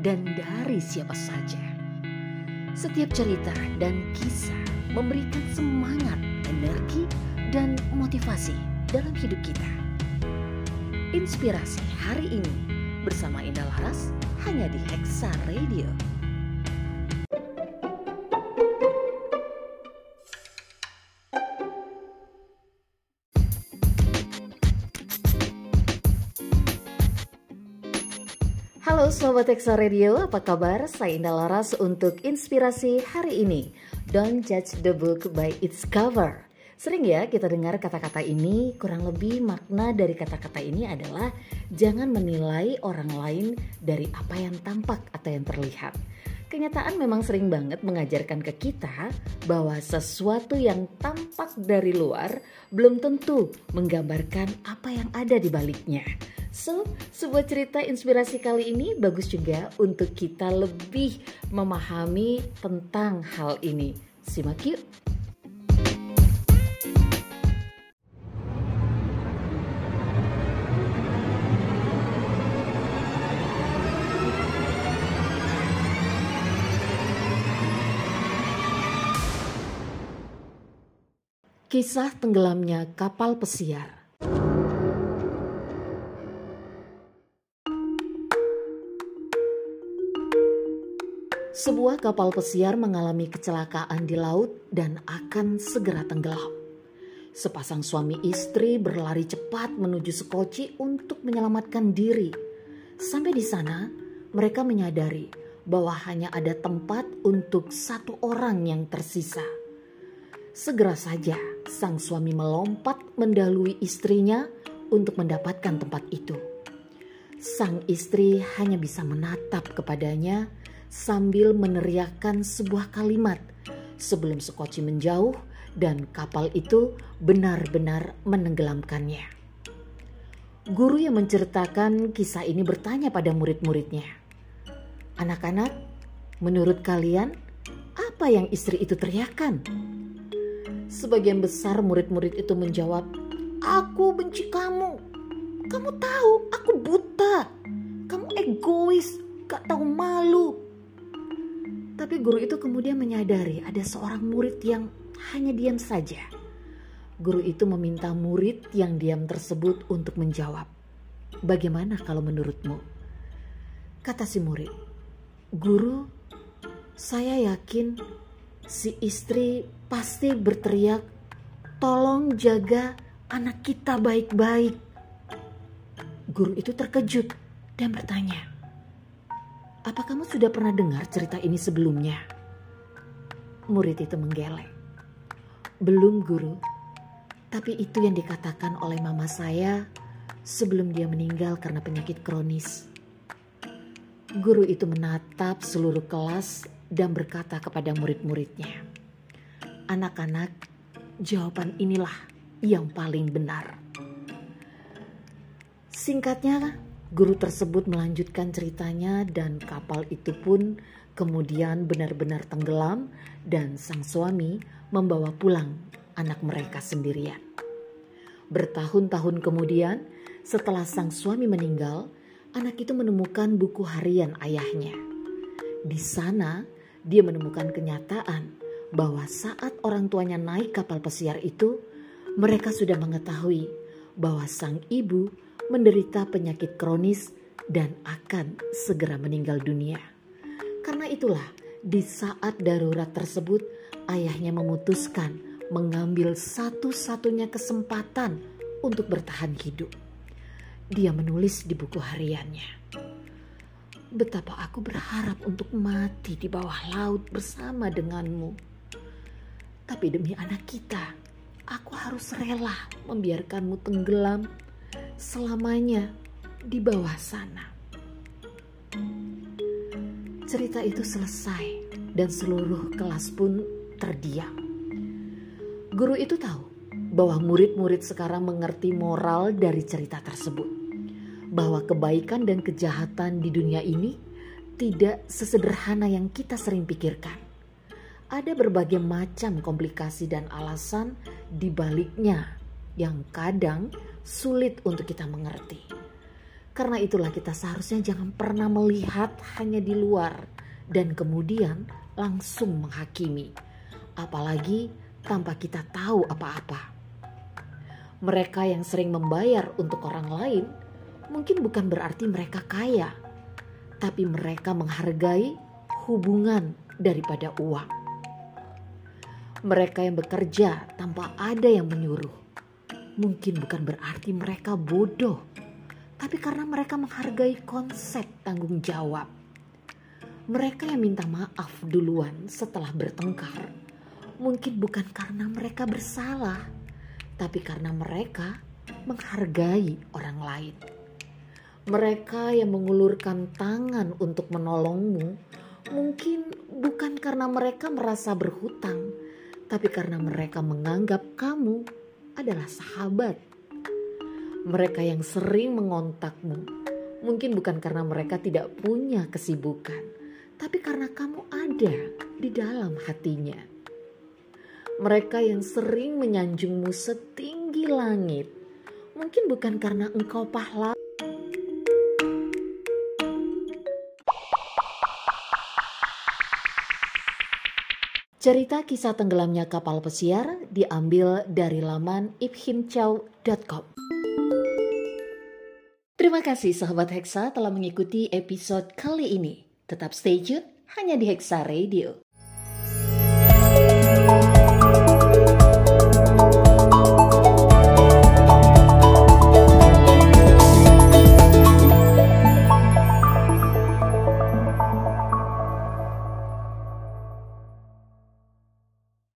dan dari siapa saja. Setiap cerita dan kisah memberikan semangat, energi, dan motivasi dalam hidup kita. Inspirasi hari ini bersama Indah Laras hanya di Hexa Radio. Halo Sobat Hexa Radio, apa kabar? Saya Indah Laras untuk inspirasi hari ini. Don't judge the book by its cover. Sering ya kita dengar kata-kata ini, kurang lebih makna dari kata-kata ini adalah jangan menilai orang lain dari apa yang tampak atau yang terlihat. Kenyataan memang sering banget mengajarkan ke kita bahwa sesuatu yang tampak dari luar belum tentu menggambarkan apa yang ada di baliknya. So, sebuah cerita inspirasi kali ini bagus juga untuk kita lebih memahami tentang hal ini. Simak yuk. Kisah tenggelamnya kapal pesiar. Sebuah kapal pesiar mengalami kecelakaan di laut dan akan segera tenggelam. Sepasang suami istri berlari cepat menuju Sekoci untuk menyelamatkan diri. Sampai di sana, mereka menyadari bahwa hanya ada tempat untuk satu orang yang tersisa. Segera saja, sang suami melompat mendahului istrinya untuk mendapatkan tempat itu. Sang istri hanya bisa menatap kepadanya sambil meneriakkan sebuah kalimat sebelum Sekoci menjauh dan kapal itu benar-benar menenggelamkannya. Guru yang menceritakan kisah ini bertanya pada murid-muridnya, "Anak-anak, menurut kalian apa yang istri itu teriakan?" Sebagian besar murid-murid itu menjawab, "Aku benci kamu. Kamu tahu aku buta. Kamu egois, gak tahu malu." Tapi guru itu kemudian menyadari ada seorang murid yang hanya diam saja. Guru itu meminta murid yang diam tersebut untuk menjawab. Bagaimana kalau menurutmu? Kata si murid, Guru, saya yakin si istri pasti berteriak, tolong jaga anak kita baik-baik. Guru itu terkejut dan bertanya, apa kamu sudah pernah dengar cerita ini sebelumnya? Murid itu menggeleng. Belum guru, tapi itu yang dikatakan oleh mama saya sebelum dia meninggal karena penyakit kronis. Guru itu menatap seluruh kelas dan berkata kepada murid-muridnya, "Anak-anak, jawaban inilah yang paling benar." Singkatnya, Guru tersebut melanjutkan ceritanya dan kapal itu pun kemudian benar-benar tenggelam dan sang suami membawa pulang anak mereka sendirian. Bertahun-tahun kemudian, setelah sang suami meninggal, anak itu menemukan buku harian ayahnya. Di sana, dia menemukan kenyataan bahwa saat orang tuanya naik kapal pesiar itu, mereka sudah mengetahui bahwa sang ibu menderita penyakit kronis dan akan segera meninggal dunia. Karena itulah, di saat darurat tersebut, ayahnya memutuskan mengambil satu-satunya kesempatan untuk bertahan hidup. Dia menulis di buku hariannya, "Betapa aku berharap untuk mati di bawah laut bersama denganmu, tapi demi anak kita, aku harus rela membiarkanmu tenggelam." selamanya di bawah sana. cerita itu selesai dan seluruh kelas pun terdiam. Guru itu tahu bahwa murid-murid sekarang mengerti moral dari cerita tersebut. Bahwa kebaikan dan kejahatan di dunia ini tidak sesederhana yang kita sering pikirkan. Ada berbagai macam komplikasi dan alasan di baliknya yang kadang sulit untuk kita mengerti. Karena itulah kita seharusnya jangan pernah melihat hanya di luar dan kemudian langsung menghakimi. Apalagi tanpa kita tahu apa-apa. Mereka yang sering membayar untuk orang lain mungkin bukan berarti mereka kaya, tapi mereka menghargai hubungan daripada uang. Mereka yang bekerja tanpa ada yang menyuruh mungkin bukan berarti mereka bodoh, tapi karena mereka menghargai konsep tanggung jawab. Mereka yang minta maaf duluan setelah bertengkar mungkin bukan karena mereka bersalah tapi karena mereka menghargai orang lain. Mereka yang mengulurkan tangan untuk menolongmu mungkin bukan karena mereka merasa berhutang, tapi karena mereka menganggap kamu adalah sahabat. Mereka yang sering mengontakmu mungkin bukan karena mereka tidak punya kesibukan, tapi karena kamu ada di dalam hatinya mereka yang sering menyanjungmu setinggi langit. Mungkin bukan karena engkau pahlawan. Cerita kisah tenggelamnya kapal pesiar diambil dari laman ibhimchow.com. Terima kasih sahabat Hexa telah mengikuti episode kali ini. Tetap stay tune hanya di Hexa Radio.